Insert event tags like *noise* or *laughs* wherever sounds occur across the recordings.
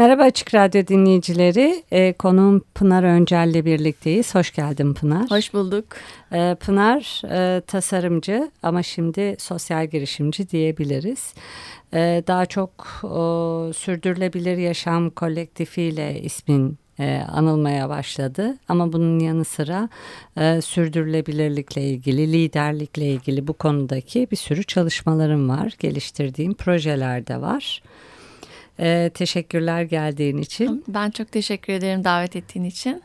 Merhaba Açık Radyo dinleyicileri. E, konuğum Pınar Öncel'le birlikteyiz. Hoş geldin Pınar. Hoş bulduk. E, Pınar e, tasarımcı ama şimdi sosyal girişimci diyebiliriz. E, daha çok o, sürdürülebilir yaşam kolektifiyle ismin e, anılmaya başladı. Ama bunun yanı sıra e, sürdürülebilirlikle ilgili, liderlikle ilgili bu konudaki bir sürü çalışmalarım var. Geliştirdiğim projeler de var. E, teşekkürler geldiğin için. Ben çok teşekkür ederim davet ettiğin için.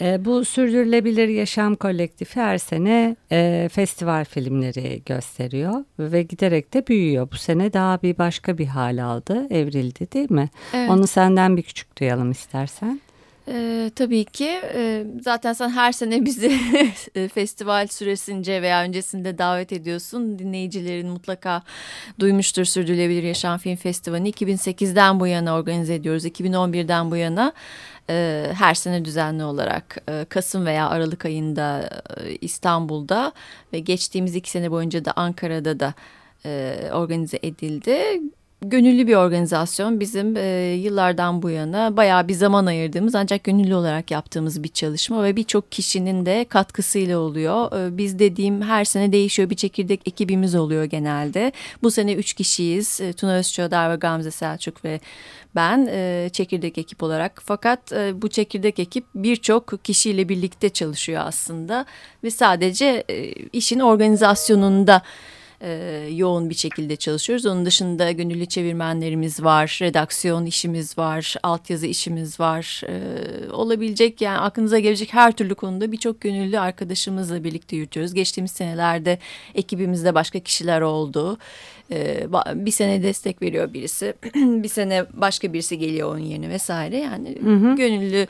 E, bu Sürdürülebilir Yaşam Kolektifi her sene e, festival filmleri gösteriyor ve giderek de büyüyor. Bu sene daha bir başka bir hal aldı, evrildi değil mi? Evet. Onu senden bir küçük duyalım istersen. Ee, tabii ki ee, zaten sen her sene bizi *laughs* festival süresince veya öncesinde davet ediyorsun. Dinleyicilerin mutlaka duymuştur Sürdürülebilir Yaşam Film Festivali 2008'den bu yana organize ediyoruz. 2011'den bu yana e, her sene düzenli olarak e, Kasım veya Aralık ayında e, İstanbul'da ve geçtiğimiz iki sene boyunca da Ankara'da da e, organize edildi gönüllü bir organizasyon. Bizim e, yıllardan bu yana bayağı bir zaman ayırdığımız ancak gönüllü olarak yaptığımız bir çalışma ve birçok kişinin de katkısıyla oluyor. E, biz dediğim her sene değişiyor. Bir çekirdek ekibimiz oluyor genelde. Bu sene üç kişiyiz. E, Tuna Özçöder ve Gamze Selçuk ve ben e, çekirdek ekip olarak. Fakat e, bu çekirdek ekip birçok kişiyle birlikte çalışıyor aslında ve sadece e, işin organizasyonunda e, yoğun bir şekilde çalışıyoruz. Onun dışında gönüllü çevirmenlerimiz var, redaksiyon işimiz var, altyazı işimiz var. E, olabilecek yani aklınıza gelecek her türlü konuda birçok gönüllü arkadaşımızla birlikte yürütüyoruz. Geçtiğimiz senelerde ekibimizde başka kişiler oldu. E, bir sene destek veriyor birisi, *clears throat* bir sene başka birisi geliyor onun yerine vesaire. Yani hı hı. gönüllü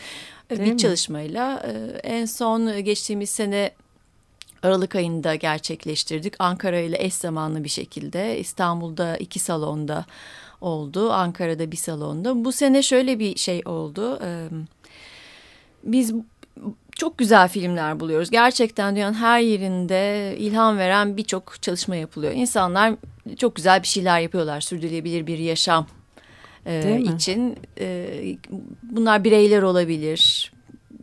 Değil bir mi? çalışmayla e, en son geçtiğimiz sene Aralık ayında gerçekleştirdik. Ankara ile eş zamanlı bir şekilde İstanbul'da iki salonda oldu. Ankara'da bir salonda. Bu sene şöyle bir şey oldu. Biz çok güzel filmler buluyoruz. Gerçekten dünyanın her yerinde ilham veren birçok çalışma yapılıyor. İnsanlar çok güzel bir şeyler yapıyorlar. Sürdürülebilir bir yaşam için. Bunlar bireyler olabilir,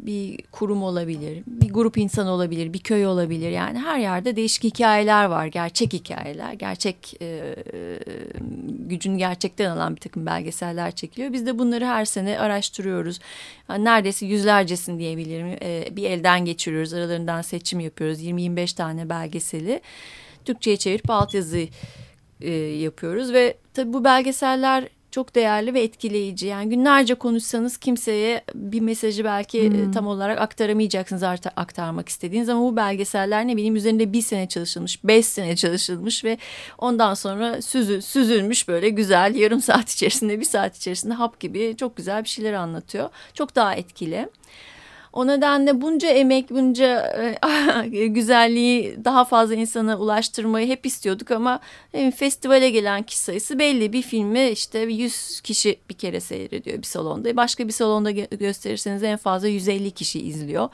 bir kurum olabilir, bir grup insan olabilir, bir köy olabilir. Yani her yerde değişik hikayeler var, gerçek hikayeler, gerçek e, gücünü gerçekten alan bir takım belgeseller çekiliyor. Biz de bunları her sene araştırıyoruz. Yani neredeyse yüzlercesin diyebilirim. E, bir elden geçiriyoruz, aralarından seçim yapıyoruz. 20-25 tane belgeseli Türkçe'ye çevirip altyazı e, yapıyoruz ve tabii bu belgeseller çok değerli ve etkileyici. Yani günlerce konuşsanız kimseye bir mesajı belki e, hmm. tam olarak aktaramayacaksınız artık aktarmak istediğiniz ama bu belgeseller ne bileyim üzerinde bir sene çalışılmış, beş sene çalışılmış ve ondan sonra süzül, süzülmüş böyle güzel yarım saat içerisinde bir saat içerisinde hap gibi çok güzel bir şeyler anlatıyor. Çok daha etkili. O nedenle bunca emek, bunca e, *laughs* güzelliği daha fazla insana ulaştırmayı hep istiyorduk ama e, festivale gelen kişi sayısı belli. Bir filmi işte 100 kişi bir kere seyrediyor bir salonda. Başka bir salonda gösterirseniz en fazla 150 kişi izliyor.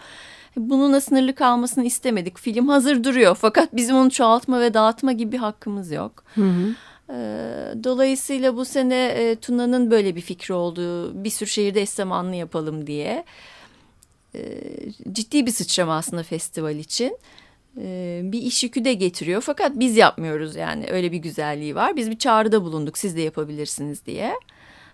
Bununla sınırlı kalmasını istemedik. Film hazır duruyor fakat bizim onu çoğaltma ve dağıtma gibi bir hakkımız yok. Hı hı. E, dolayısıyla bu sene Tuna'nın böyle bir fikri oldu. Bir sürü şehirde eş zamanlı yapalım diye. E, ciddi bir sıçrama aslında festival için. E, bir iş yükü de getiriyor fakat biz yapmıyoruz yani öyle bir güzelliği var. Biz bir çağrıda bulunduk siz de yapabilirsiniz diye.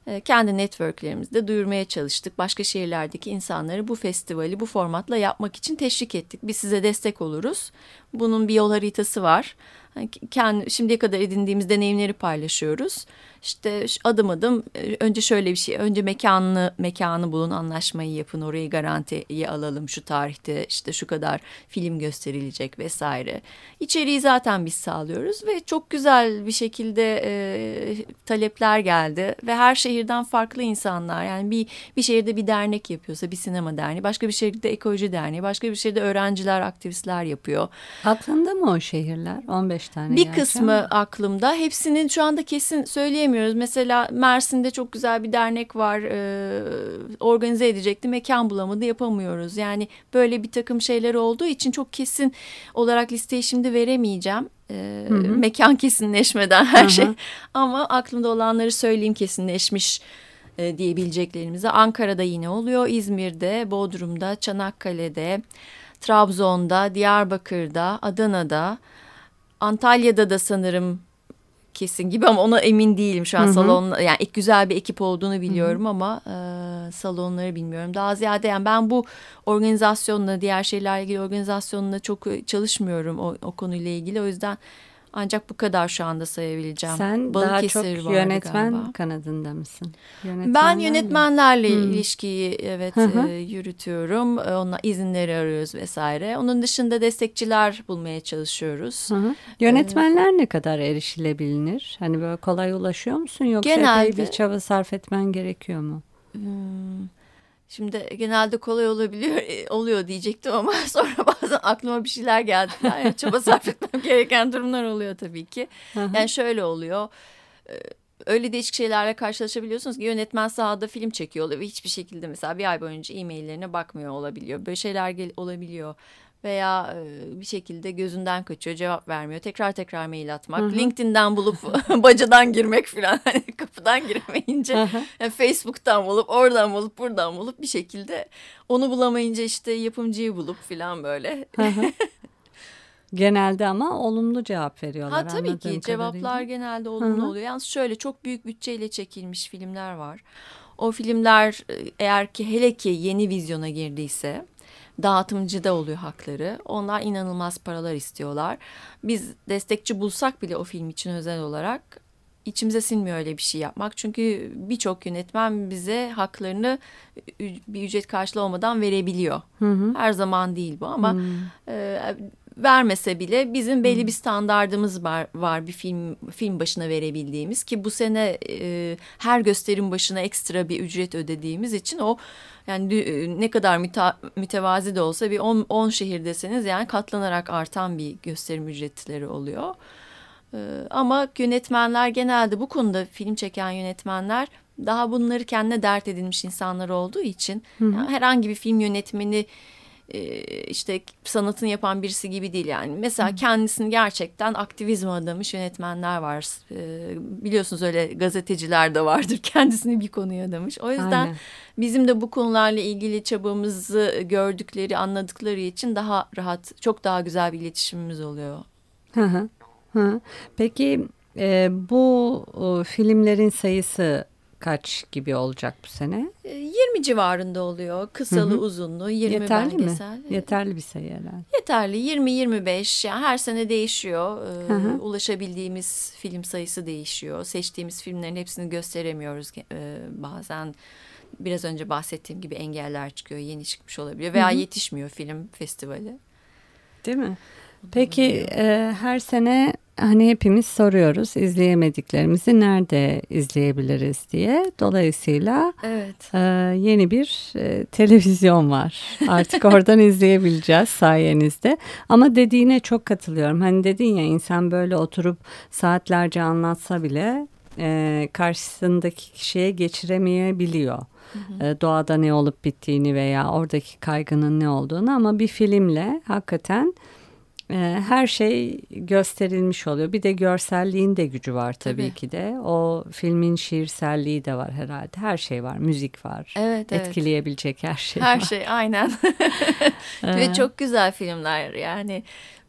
E, kendi networklerimizde duyurmaya çalıştık. Başka şehirlerdeki insanları bu festivali bu formatla yapmak için teşvik ettik. Biz size destek oluruz. Bunun bir yol haritası var. Yani kendi şimdiye kadar edindiğimiz deneyimleri paylaşıyoruz. İşte adım adım e, önce şöyle bir şey. Önce mekanını mekanı bulun, anlaşmayı yapın. Orayı garantiye alalım şu tarihte işte şu kadar film gösterilecek vesaire. İçeriği zaten biz sağlıyoruz ve çok güzel bir şekilde e, talepler geldi ve her şehirden farklı insanlar. Yani bir bir şehirde bir dernek yapıyorsa bir sinema derneği, başka bir şehirde ekoloji derneği, başka bir şehirde öğrenciler, aktivistler yapıyor. Aklında mı o şehirler? 15 tane. Bir kısmı aklımda. Hepsinin şu anda kesin söyleyemiyorum bilemiyoruz. Mesela Mersin'de çok güzel bir dernek var. E, organize edecekti. Mekan bulamadı yapamıyoruz. Yani böyle bir takım şeyler olduğu için çok kesin olarak listeyi şimdi veremeyeceğim. E, hı hı. Mekan kesinleşmeden her hı hı. şey. Ama aklımda olanları söyleyeyim kesinleşmiş e, diyebileceklerimize. Ankara'da yine oluyor. İzmir'de, Bodrum'da, Çanakkale'de, Trabzon'da, Diyarbakır'da, Adana'da, Antalya'da da sanırım kesin gibi ama ona emin değilim şu an Hı -hı. salon yani güzel bir ekip olduğunu biliyorum Hı -hı. ama e, salonları bilmiyorum. Daha ziyade yani ben bu organizasyonla diğer şeylerle ilgili organizasyonla çok çalışmıyorum o, o konuyla ilgili o yüzden ancak bu kadar şu anda sayabileceğim. Sen Balıkesir daha çok yönetmen galiba. kanadında mısın? ben yönetmenlerle mi? ilişkiyi evet E, yürütüyorum. E, onunla izinleri arıyoruz vesaire. Onun dışında destekçiler bulmaya çalışıyoruz. Hı hı. Yönetmenler ee, ne kadar erişilebilir? Hani böyle kolay ulaşıyor musun yoksa genelde, bir çaba sarf etmen gerekiyor mu? Hmm, Şimdi genelde kolay olabiliyor e, oluyor diyecektim ama *laughs* sonra bazen aklıma bir şeyler geldi. Yani çaba sarf *laughs* etmem gereken durumlar oluyor tabii ki. Yani şöyle oluyor. E, öyle değişik şeylerle karşılaşabiliyorsunuz ki yönetmen sahada film çekiyor oluyor ve hiçbir şekilde mesela bir ay boyunca e-maillerine bakmıyor olabiliyor. Böyle şeyler olabiliyor veya bir şekilde gözünden kaçıyor cevap vermiyor tekrar tekrar mail atmak hı hı. LinkedIn'den bulup *laughs* bacadan girmek falan *laughs* hani kapıdan giremeyince yani Facebook'tan bulup oradan bulup buradan bulup bir şekilde onu bulamayınca işte yapımcıyı bulup falan böyle. Genelde ama olumlu cevap veriyorlar. Ha tabii ki cevaplar genelde olumlu Hı-hı. oluyor. Yalnız şöyle çok büyük bütçeyle çekilmiş filmler var. O filmler eğer ki hele ki yeni vizyona girdiyse dağıtımcıda oluyor hakları. Onlar inanılmaz paralar istiyorlar. Biz destekçi bulsak bile o film için özel olarak içimize sinmiyor öyle bir şey yapmak. Çünkü birçok yönetmen bize haklarını bir ücret karşılığı olmadan verebiliyor. Hı hı. Her zaman değil bu ama hı. e, vermese bile bizim belli bir standardımız var, var bir film film başına verebildiğimiz ki bu sene e, her gösterim başına ekstra bir ücret ödediğimiz için o yani e, ne kadar müta, mütevazi de olsa bir 10 şehirdeseniz yani katlanarak artan bir gösterim ücretleri oluyor. E, ama yönetmenler genelde bu konuda film çeken yönetmenler daha bunları kendine dert edilmiş insanlar olduğu için yani herhangi bir film yönetmeni e, işte sanatını yapan birisi gibi değil yani. Mesela kendisini gerçekten aktivizm adamış yönetmenler var. E, biliyorsunuz öyle gazeteciler de vardır *laughs* kendisini bir konuya adamış. O yüzden Aynen. bizim de bu konularla ilgili çabamızı gördükleri, anladıkları için daha rahat, çok daha güzel bir iletişimimiz oluyor. Hı hı. Peki e, bu o, filmlerin sayısı kaç gibi olacak bu sene? 20 ee, civarında oluyor. Kısalı, Hı -hı. uzunlu, 20 Yeterli belgesel. mi? Yeterli bir sayı herhalde. Yeterli. 20-25 yani her sene değişiyor. Ee, Hı -hı. Ulaşabildiğimiz film sayısı değişiyor. Seçtiğimiz filmlerin hepsini gösteremiyoruz ee, bazen. Biraz önce bahsettiğim gibi engeller çıkıyor, yeni çıkmış olabiliyor veya Hı -hı. yetişmiyor film festivali. Değil mi? Peki e, her sene hani hepimiz soruyoruz izleyemediklerimizi nerede izleyebiliriz diye. Dolayısıyla evet. e, yeni bir e, televizyon var. Artık oradan izleyebileceğiz sayenizde. Ama dediğine çok katılıyorum. Hani dedin ya insan böyle oturup saatlerce anlatsa bile e, karşısındaki kişiye geçiremeyebiliyor. Hı hı. E, doğada ne olup bittiğini veya oradaki kaygının ne olduğunu ama bir filmle hakikaten ee, her şey gösterilmiş oluyor. Bir de görselliğin de gücü var tabii, tabii. ki de. O filmin şiirselliği de var herhalde. Her şey var. Müzik var. Evet, evet. Etkileyebilecek her şey her var. şey aynen. *laughs* Ve çok güzel filmler yani.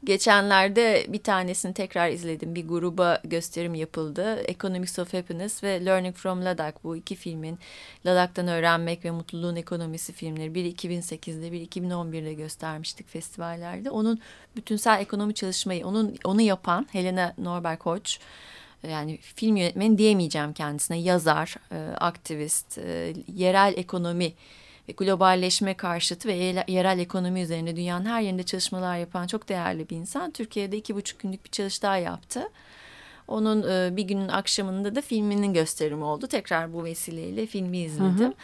Geçenlerde bir tanesini tekrar izledim. Bir gruba gösterim yapıldı. Economics of Happiness ve Learning from Ladakh bu iki filmin Ladak'tan öğrenmek ve mutluluğun ekonomisi filmleri. Biri 2008'de, biri 2011'de göstermiştik festivallerde. Onun bütünsel ekonomi çalışmayı, onun onu yapan Helena Norberg Hodge yani film yönetmeni diyemeyeceğim kendisine yazar, e, aktivist, e, yerel ekonomi globalleşme karşıtı ve yerel ekonomi üzerine dünyanın her yerinde çalışmalar yapan çok değerli bir insan. Türkiye'de iki buçuk günlük bir çalış daha yaptı. Onun e, bir günün akşamında da filminin gösterimi oldu. Tekrar bu vesileyle filmi izledim. Hı hı.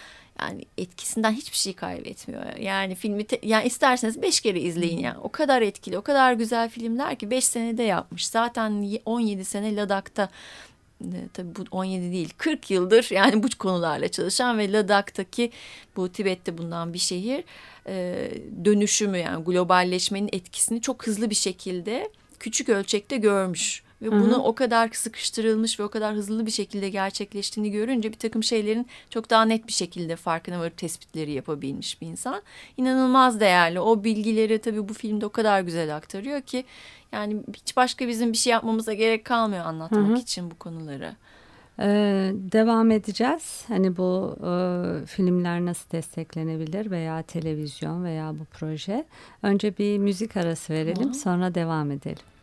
Yani etkisinden hiçbir şey kaybetmiyor. Yani filmi te, yani isterseniz beş kere izleyin yani. O kadar etkili, o kadar güzel filmler ki beş senede yapmış. Zaten 17 sene Ladak'ta tabii bu 17 değil 40 yıldır yani bu konularla çalışan ve Ladak'taki bu Tibet'te bulunan bir şehir e, dönüşümü yani globalleşmenin etkisini çok hızlı bir şekilde küçük ölçekte görmüş. Ve Hı-hı. bunu o kadar sıkıştırılmış ve o kadar hızlı bir şekilde gerçekleştiğini görünce bir takım şeylerin çok daha net bir şekilde farkına varıp tespitleri yapabilmiş bir insan. İnanılmaz değerli. O bilgileri tabii bu filmde o kadar güzel aktarıyor ki yani hiç başka bizim bir şey yapmamıza gerek kalmıyor anlatmak Hı-hı. için bu konuları. Ee, devam edeceğiz. Hani bu e, filmler nasıl desteklenebilir veya televizyon veya bu proje. Önce bir müzik arası verelim, Hı-hı. sonra devam edelim.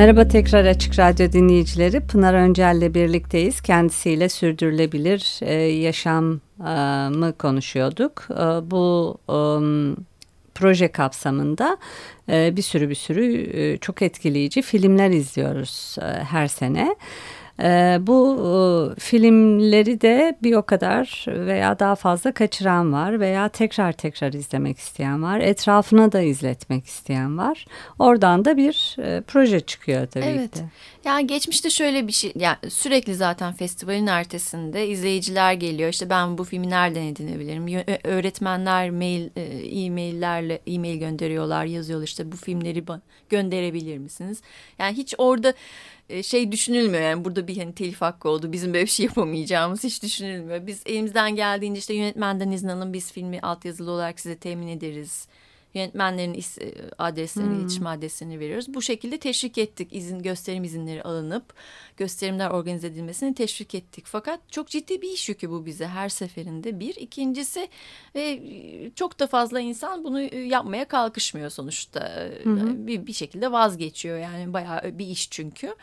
Merhaba tekrar Açık Radyo dinleyicileri. Pınar Öncel'le birlikteyiz. Kendisiyle sürdürülebilir e, yaşamı konuşuyorduk. E, bu e, proje kapsamında e, bir sürü bir sürü e, çok etkileyici filmler izliyoruz e, her sene. E, bu e, filmleri de bir o kadar veya daha fazla kaçıran var veya tekrar tekrar izlemek isteyen var. Etrafına da izletmek isteyen var. Oradan da bir e, proje çıkıyor tabii Evet. ki. Yani geçmişte şöyle bir şey yani sürekli zaten festivalin ertesinde izleyiciler geliyor. İşte ben bu filmi nereden edinebilirim? Ö- Öğretmenler mail e, e-maillerle e-mail gönderiyorlar, yazıyorlar işte bu filmleri gönderebilir misiniz? Yani hiç orada e, şey düşünülmüyor yani burada bir hani telif hakkı oldu bizim böyle bir şey yapamayacağımız hiç düşünülmüyor. Biz elimizden geldiğince işte yönetmenden izin alın biz filmi altyazılı olarak size temin ederiz. Yönetmenlerin is- e, adreslerini, iletişim adreslerini veriyoruz. Bu şekilde teşvik ettik. İzin, gösterim izinleri alınıp gösterimler organize edilmesini teşvik ettik. Fakat çok ciddi bir iş yükü bu bize her seferinde bir. İkincisi ve çok da fazla insan bunu e, yapmaya kalkışmıyor sonuçta. E, Bir, bir şekilde vazgeçiyor yani bayağı bir iş çünkü.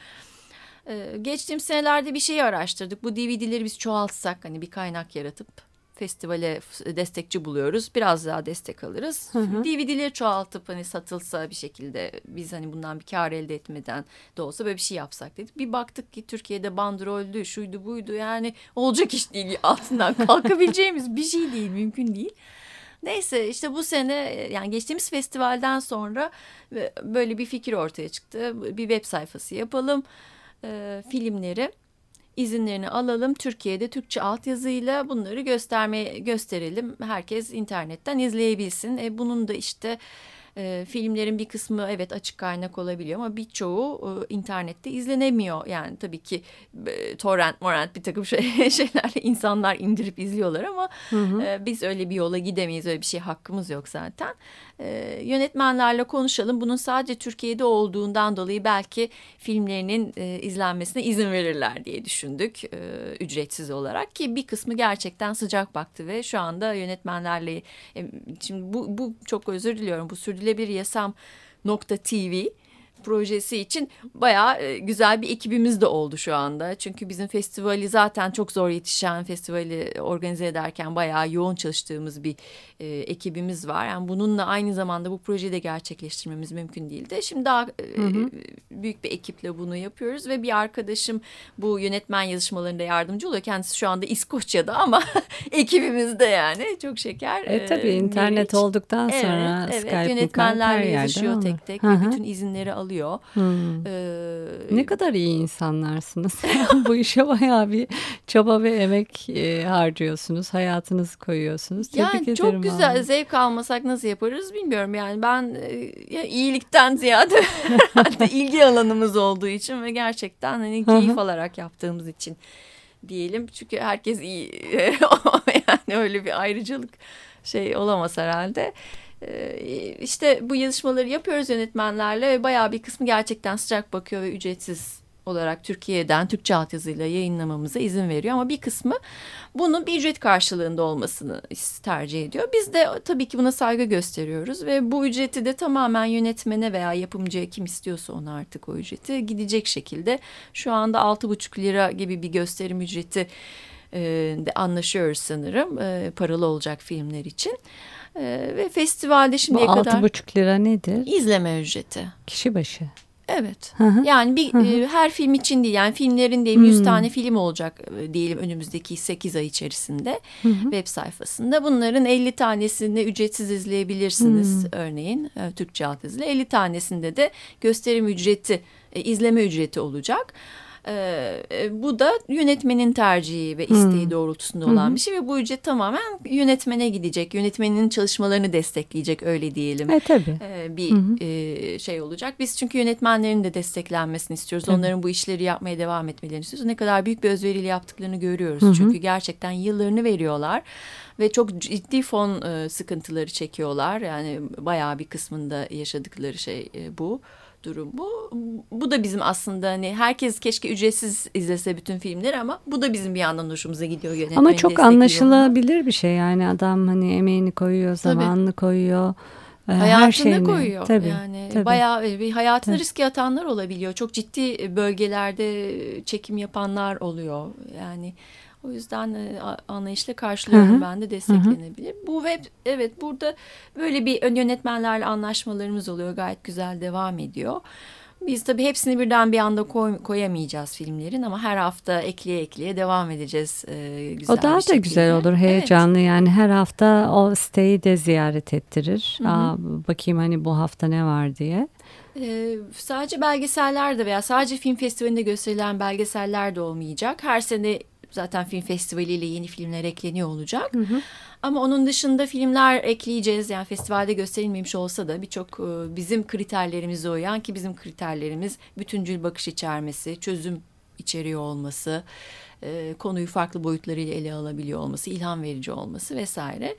Geçtiğim senelerde bir şeyi araştırdık. Bu DVD'leri biz çoğaltsak hani bir kaynak yaratıp festivale f- destekçi buluyoruz. Biraz daha destek alırız. DVD'leri çoğaltıp hani satılsa bir şekilde biz hani bundan bir kar elde etmeden de olsa böyle bir şey yapsak dedik. Bir baktık ki Türkiye'de bandroldü, şuydu buydu yani olacak iş değil. Altından *laughs* kalkabileceğimiz bir şey değil, mümkün değil. Neyse işte bu sene yani geçtiğimiz festivalden sonra e, böyle bir fikir ortaya çıktı. Bir web sayfası yapalım. E, filmleri izinlerini alalım. Türkiye'de Türkçe altyazıyla bunları göstermeye gösterelim. Herkes internetten izleyebilsin. E, bunun da işte e, filmlerin bir kısmı evet açık kaynak olabiliyor ama birçoğu e, internette izlenemiyor. Yani tabii ki e, torrent morant bir takım *laughs* şey, şeylerle insanlar indirip izliyorlar ama e, biz öyle bir yola gidemeyiz. Öyle bir şey hakkımız yok zaten. E, yönetmenlerle konuşalım. Bunun sadece Türkiye'de olduğundan dolayı belki filmlerinin e, izlenmesine izin verirler diye düşündük e, ücretsiz olarak ki bir kısmı gerçekten sıcak baktı ve şu anda yönetmenlerle e, şimdi bu, bu çok özür diliyorum bu sürdürülebilir yasam nokta TV projesi için bayağı e, güzel bir ekibimiz de oldu şu anda. Çünkü bizim festivali zaten çok zor yetişen festivali organize ederken bayağı yoğun çalıştığımız bir e, ekibimiz var. Yani bununla aynı zamanda bu projeyi de gerçekleştirmemiz mümkün değildi. Şimdi daha e, büyük bir ekiple bunu yapıyoruz ve bir arkadaşım bu yönetmen yazışmalarında yardımcı oluyor. Kendisi şu anda İskoçya'da ama *laughs* ekibimizde yani çok şeker. E tabii biri internet için. olduktan Evet, sonra evet. Skype, yönetmenlerle yerde yazışıyor tek tek Hı ve hı. bütün izinleri alıyor. Hmm. Ee, Ne kadar iyi insanlarsınız. *laughs* Bu işe bayağı bir çaba ve emek e, harcıyorsunuz. Hayatınızı koyuyorsunuz. Tebrik yani ederim. çok güzel vallahi. zevk almasak nasıl yaparız bilmiyorum yani ben e, iyilikten *laughs* ziyade ilgi alanımız olduğu için ve gerçekten hani keyif alarak yaptığımız için diyelim çünkü herkes iyi *laughs* yani öyle bir ayrıcalık şey olamaz herhalde. Ee, işte bu yazışmaları yapıyoruz yönetmenlerle ve bayağı bir kısmı gerçekten sıcak bakıyor ve ücretsiz olarak Türkiye'den Türkçe altyazıyla yayınlamamıza izin veriyor ama bir kısmı bunun bir ücret karşılığında olmasını tercih ediyor. Biz de tabii ki buna saygı gösteriyoruz ve bu ücreti de tamamen yönetmene veya yapımcıya kim istiyorsa ona artık o ücreti gidecek şekilde şu anda 6,5 lira gibi bir gösterim ücreti de anlaşıyoruz sanırım e, paralı olacak filmler için. E, ve festivalde Bu şimdiye altı kadar buçuk lira nedir? izleme ücreti. Kişi başı. Evet. Hı hı. Yani bir e, her film için değil. Yani filmlerin diyelim 100 tane film olacak e, diyelim önümüzdeki 8 ay içerisinde web sayfasında. Bunların 50 tanesini ücretsiz izleyebilirsiniz örneğin e, Türkçe altyazıyla. 50 tanesinde de gösterim ücreti, izleme ücreti olacak. E, e, bu da yönetmenin tercihi ve isteği doğrultusunda olan bir şey ve bu ücret tamamen yönetmene gidecek. Yönetmenin çalışmalarını destekleyecek öyle diyelim E tabii. e, bir e, şey olacak. Biz çünkü yönetmenlerin de desteklenmesini istiyoruz. Onların bu işleri yapmaya devam etmelerini istiyoruz. Ne kadar büyük bir özveriyle yaptıklarını görüyoruz. Çünkü gerçekten yıllarını veriyorlar ve çok ciddi fon e, sıkıntıları çekiyorlar. Yani bayağı bir kısmında yaşadıkları şey e, bu durum bu. Bu da bizim aslında hani herkes keşke ücretsiz izlese bütün filmleri ama bu da bizim bir yandan hoşumuza gidiyor yönetmeni Ama çok anlaşılabilir bir şey yani adam hani emeğini koyuyor, zamanını koyuyor. e, her hayatını şeyini. koyuyor. Tabii, yani tabii. bayağı bir hayatını Tabii. riske atanlar olabiliyor. Çok ciddi bölgelerde çekim yapanlar oluyor. Yani o yüzden e, anlayışla karşılıyorum Hı hı. ben de desteklenebilir. Bu web evet burada böyle bir ön yönetmenlerle anlaşmalarımız oluyor. Gayet güzel devam ediyor. Biz tabii hepsini birden bir anda koy, koyamayacağız filmlerin ama her hafta ekleye ekleye devam edeceğiz. E, güzel o daha da şekilde. güzel olur heyecanlı evet. yani her hafta o siteyi de ziyaret ettirir. Hı hı. Aa, bakayım hani bu hafta ne var diye. Ee, sadece belgeseller de veya sadece film festivalinde gösterilen belgeseller de olmayacak. Her sene zaten film festivaliyle yeni filmler ekleniyor olacak. Hı hı. Ama onun dışında filmler ekleyeceğiz. Yani festivalde gösterilmemiş olsa da birçok e, bizim kriterlerimize uyan ki bizim kriterlerimiz bütüncül bakış içermesi, çözüm içeriyor olması, e, konuyu farklı boyutlarıyla ele alabiliyor olması, ilham verici olması vesaire.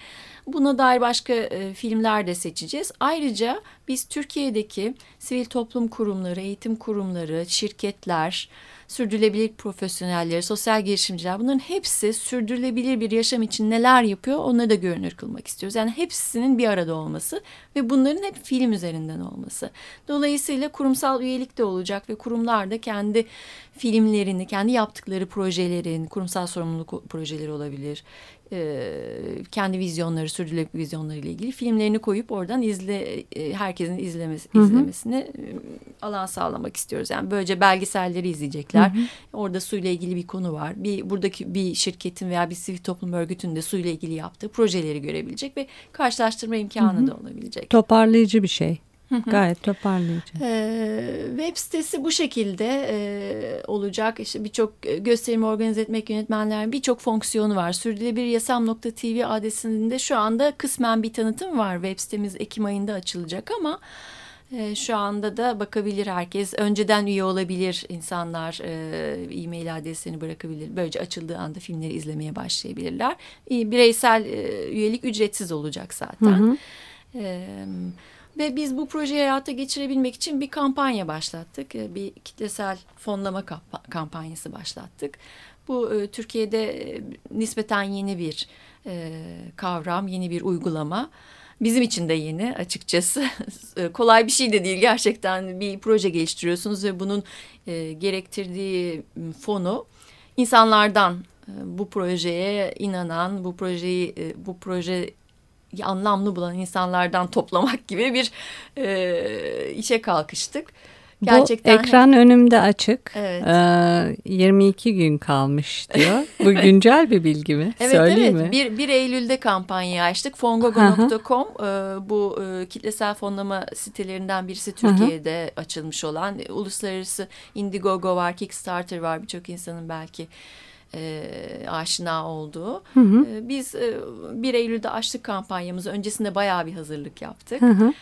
Buna dair başka e, filmler de seçeceğiz. Ayrıca biz Türkiye'deki sivil toplum kurumları, eğitim kurumları, şirketler, sürdürülebilir profesyonelleri, sosyal girişimciler bunların hepsi sürdürülebilir bir yaşam için neler yapıyor onları da görünür kılmak istiyoruz. Yani hepsinin bir arada olması ve bunların hep film üzerinden olması. Dolayısıyla kurumsal üyelik de olacak ve kurumlar da kendi filmlerini, kendi yaptıkları projelerin, kurumsal sorumluluk projeleri olabilir, e, kendi vizyonları, sürdürülebilir vizyonları ile ilgili filmlerini koyup oradan izle e, herkesin izlemesi hı hı. izlemesini e, alan sağlamak istiyoruz. Yani böylece belgeselleri izleyecekler. Hı hı. Orada suyla ilgili bir konu var. Bir buradaki bir şirketin veya bir sivil toplum örgütünde suyla ilgili yaptığı projeleri görebilecek ve karşılaştırma imkanı hı hı. da olabilecek. Toparlayıcı bir şey. Gayet toparlayıcı. Ee, web sitesi bu şekilde e, olacak. İşte birçok gösterimi organize etmek yönetmenlerin birçok fonksiyonu var. Sürdürülebilir yasam.tv adresinde şu anda kısmen bir tanıtım var. Web sitemiz Ekim ayında açılacak ama e, şu anda da bakabilir herkes. Önceden üye olabilir insanlar. E, e-mail adreslerini bırakabilir. Böylece açıldığı anda filmleri izlemeye başlayabilirler. E, bireysel e, üyelik ücretsiz olacak zaten. Hı hı. Evet. Ve biz bu projeyi hayata geçirebilmek için bir kampanya başlattık. Ee, bir kitlesel fonlama kampanyası başlattık. Bu e, Türkiye'de e, nispeten yeni bir e, kavram, yeni bir uygulama. Bizim için de yeni açıkçası. *laughs* Kolay bir şey de değil gerçekten. Bir proje geliştiriyorsunuz ve bunun gerektirdiği fonu insanlardan bu projeye inanan, bu projeyi bu proje anlamlı bulan insanlardan toplamak gibi bir e, işe kalkıştık. Gerçekten Bu ekran hep... önümde açık. Evet. Ee, 22 gün kalmış diyor. Bu *laughs* güncel bir bilgi mi? Evet Söyleyeyim evet. Mi? 1, 1 Eylül'de kampanyayı açtık. Fongogo.com e, bu e, kitlesel fonlama sitelerinden birisi Türkiye'de açılmış olan. Uluslararası Indiegogo var, Kickstarter var. Birçok insanın belki e, aşina olduğu. Hı hı. E, biz e, 1 Eylül'de açtık kampanyamızı. Öncesinde bayağı bir hazırlık yaptık. Hı hı.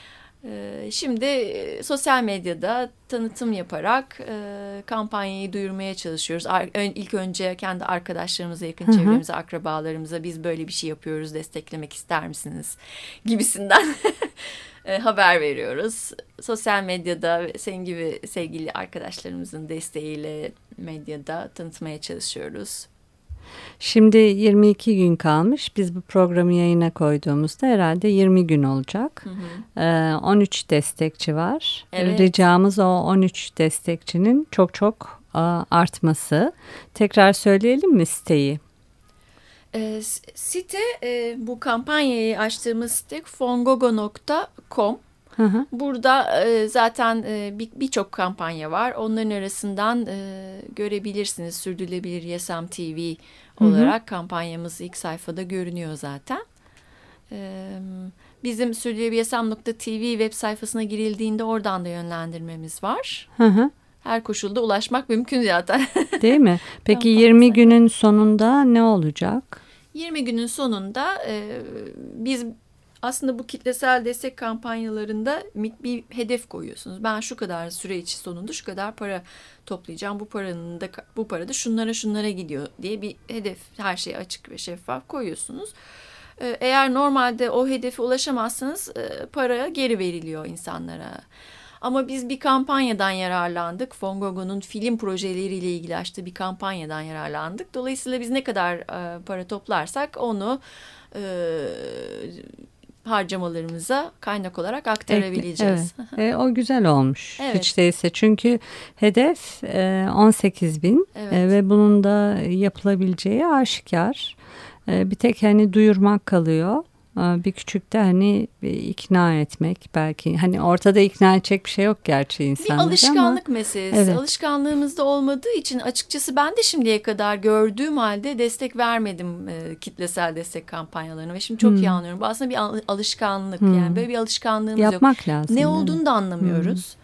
E, şimdi e, sosyal medyada tanıtım yaparak e, kampanyayı duyurmaya çalışıyoruz. Ar, ön, ilk önce kendi arkadaşlarımıza, yakın hı hı. çevremize, akrabalarımıza biz böyle bir şey yapıyoruz, desteklemek ister misiniz gibisinden *laughs* e, haber veriyoruz. Sosyal medyada senin gibi sevgili arkadaşlarımızın desteğiyle medyada tanıtmaya çalışıyoruz. Şimdi 22 gün kalmış. Biz bu programı yayına koyduğumuzda herhalde 20 gün olacak. Hı hı. Ee, 13 destekçi var. Evet. Ricamız o 13 destekçinin çok çok artması. Tekrar söyleyelim mi siteyi? E, site e, bu kampanyayı açtığımız site fongogo.com. Burada e, zaten e, birçok bir kampanya var. Onların arasından e, görebilirsiniz. Sürdürülebilir Yasam TV olarak hı hı. kampanyamız ilk sayfada görünüyor zaten. E, bizim sürdürülebilyasam.tv web sayfasına girildiğinde oradan da yönlendirmemiz var. Hı hı her koşulda ulaşmak mümkün zaten. Değil mi? *laughs* Peki 20 günün sonunda ne olacak? 20 günün sonunda e, biz aslında bu kitlesel destek kampanyalarında bir hedef koyuyorsunuz. Ben şu kadar süre içi sonunda şu kadar para toplayacağım. Bu paranın da bu para da şunlara şunlara gidiyor diye bir hedef her şey açık ve şeffaf koyuyorsunuz. E, eğer normalde o hedefe ulaşamazsanız e, para geri veriliyor insanlara. Ama biz bir kampanyadan yararlandık. Fongogo'nun film projeleriyle ilgili açtığı bir kampanyadan yararlandık. Dolayısıyla biz ne kadar e, para toplarsak onu e, harcamalarımıza kaynak olarak aktarabileceğiz. Evet. e, o güzel olmuş evet. hiç değilse çünkü hedef e, 18 bin evet. e, ve bunun da yapılabileceği aşikar. E, bir tek hani duyurmak kalıyor. Bir küçük de hani bir ikna etmek belki. Hani ortada ikna edecek bir şey yok gerçi Bir insanlara ama. alışkanlık meselesi. Evet. Alışkanlığımızda olmadığı için açıkçası ben de şimdiye kadar gördüğüm halde destek vermedim e, kitlesel destek kampanyalarına ve şimdi çok Hmm. iyi anlıyorum. Bu aslında bir al- alışkanlık yani böyle bir alışkanlığımız yok. Yapmak lazım. Ne evet. olduğunu da anlamıyoruz.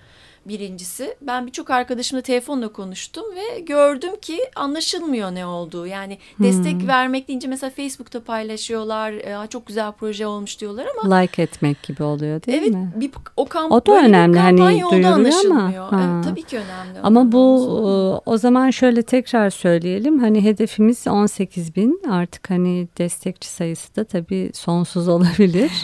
Birincisi ben birçok arkadaşımla telefonla konuştum ve gördüm ki anlaşılmıyor ne olduğu. Yani destek vermek deyince mesela Facebook'ta paylaşıyorlar. "Aa, çok güzel proje olmuş diyorlar ama Like etmek gibi oluyor değil evet mi? bir o kamp O da önemli, hani duyuruyor ama, anlaşılmıyor. ha. Evet, tabii ki önemli. Ama bu e, o zaman şöyle tekrar söyleyelim. Hani hedefimiz 18 bin. Artık hani destekçi sayısı da tabii sonsuz *laughs* olabilir. *laughs*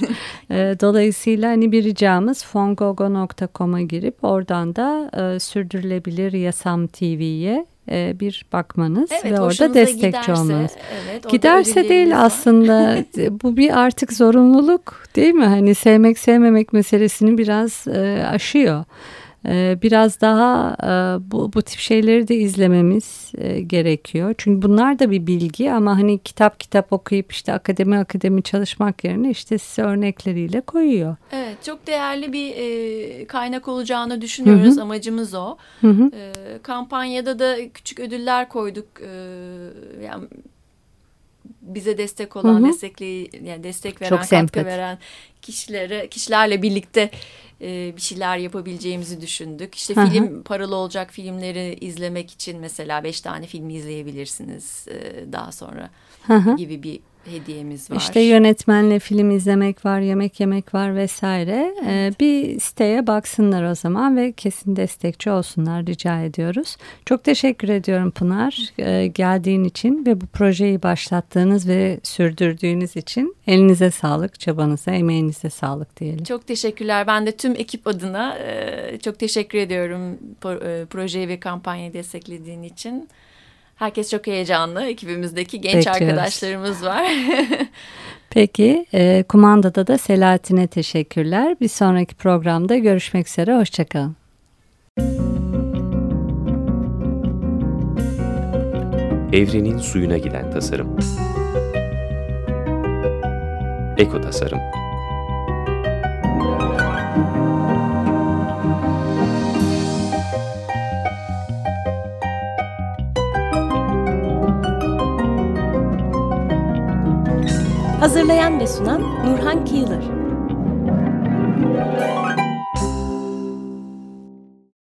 E, Dolayısıyla hani bir ricamız fongogo.com'a girip oradan da e, sürdürülebilir yasam TV'ye e, bir bakmanız Evet, ve orada destekçi giderse, olmanız. Evet, Giderse değil var. aslında *laughs* bu bir artık zorunluluk değil mi? Hani sevmek sevmemek meselesini biraz e, aşıyor. E, biraz daha e, bu, bu tip şeyleri de izlememiz e, gerekiyor. Çünkü bunlar da bir bilgi ama hani kitap kitap okuyup işte akademi akademi çalışmak yerine işte size örnekleriyle koyuyor. Evet, çok değerli bir e, kaynak olacağını düşünüyoruz. Amacımız o. Hı hı. E, kampanyada da küçük ödüller koyduk. E, yani bize destek olan, Hı hı. destekli yani destek veren, Çok katkı sempatik. veren kişilere, kişilerle birlikte e, bir şeyler yapabileceğimizi düşündük. İşte Hı hı. film paralı olacak filmleri izlemek için mesela beş tane film izleyebilirsiniz e, daha sonra Hı hı. gibi bir hediyemiz var. İşte yönetmenle film izlemek var, yemek yemek var vesaire. Ee, bir siteye baksınlar o zaman ve kesin destekçi olsunlar rica ediyoruz. Çok teşekkür ediyorum Pınar ee, geldiğin için ve bu projeyi başlattığınız ve sürdürdüğünüz için elinize sağlık, çabanıza, emeğinize sağlık diyelim. Çok teşekkürler. Ben de tüm ekip adına e, çok teşekkür ediyorum e, projeyi ve kampanyayı desteklediğin için. Herkes çok heyecanlı. Ekibimizdeki genç Bekliyoruz. arkadaşlarımız var. *laughs* Peki, e, kumandada da Selahattin'e teşekkürler. Bir sonraki programda görüşmek üzere, hoşçakalın. Evrenin suyuna giden tasarım. Eko tasarım. Hazırlayan ve sunan Nurhan Kıyılır.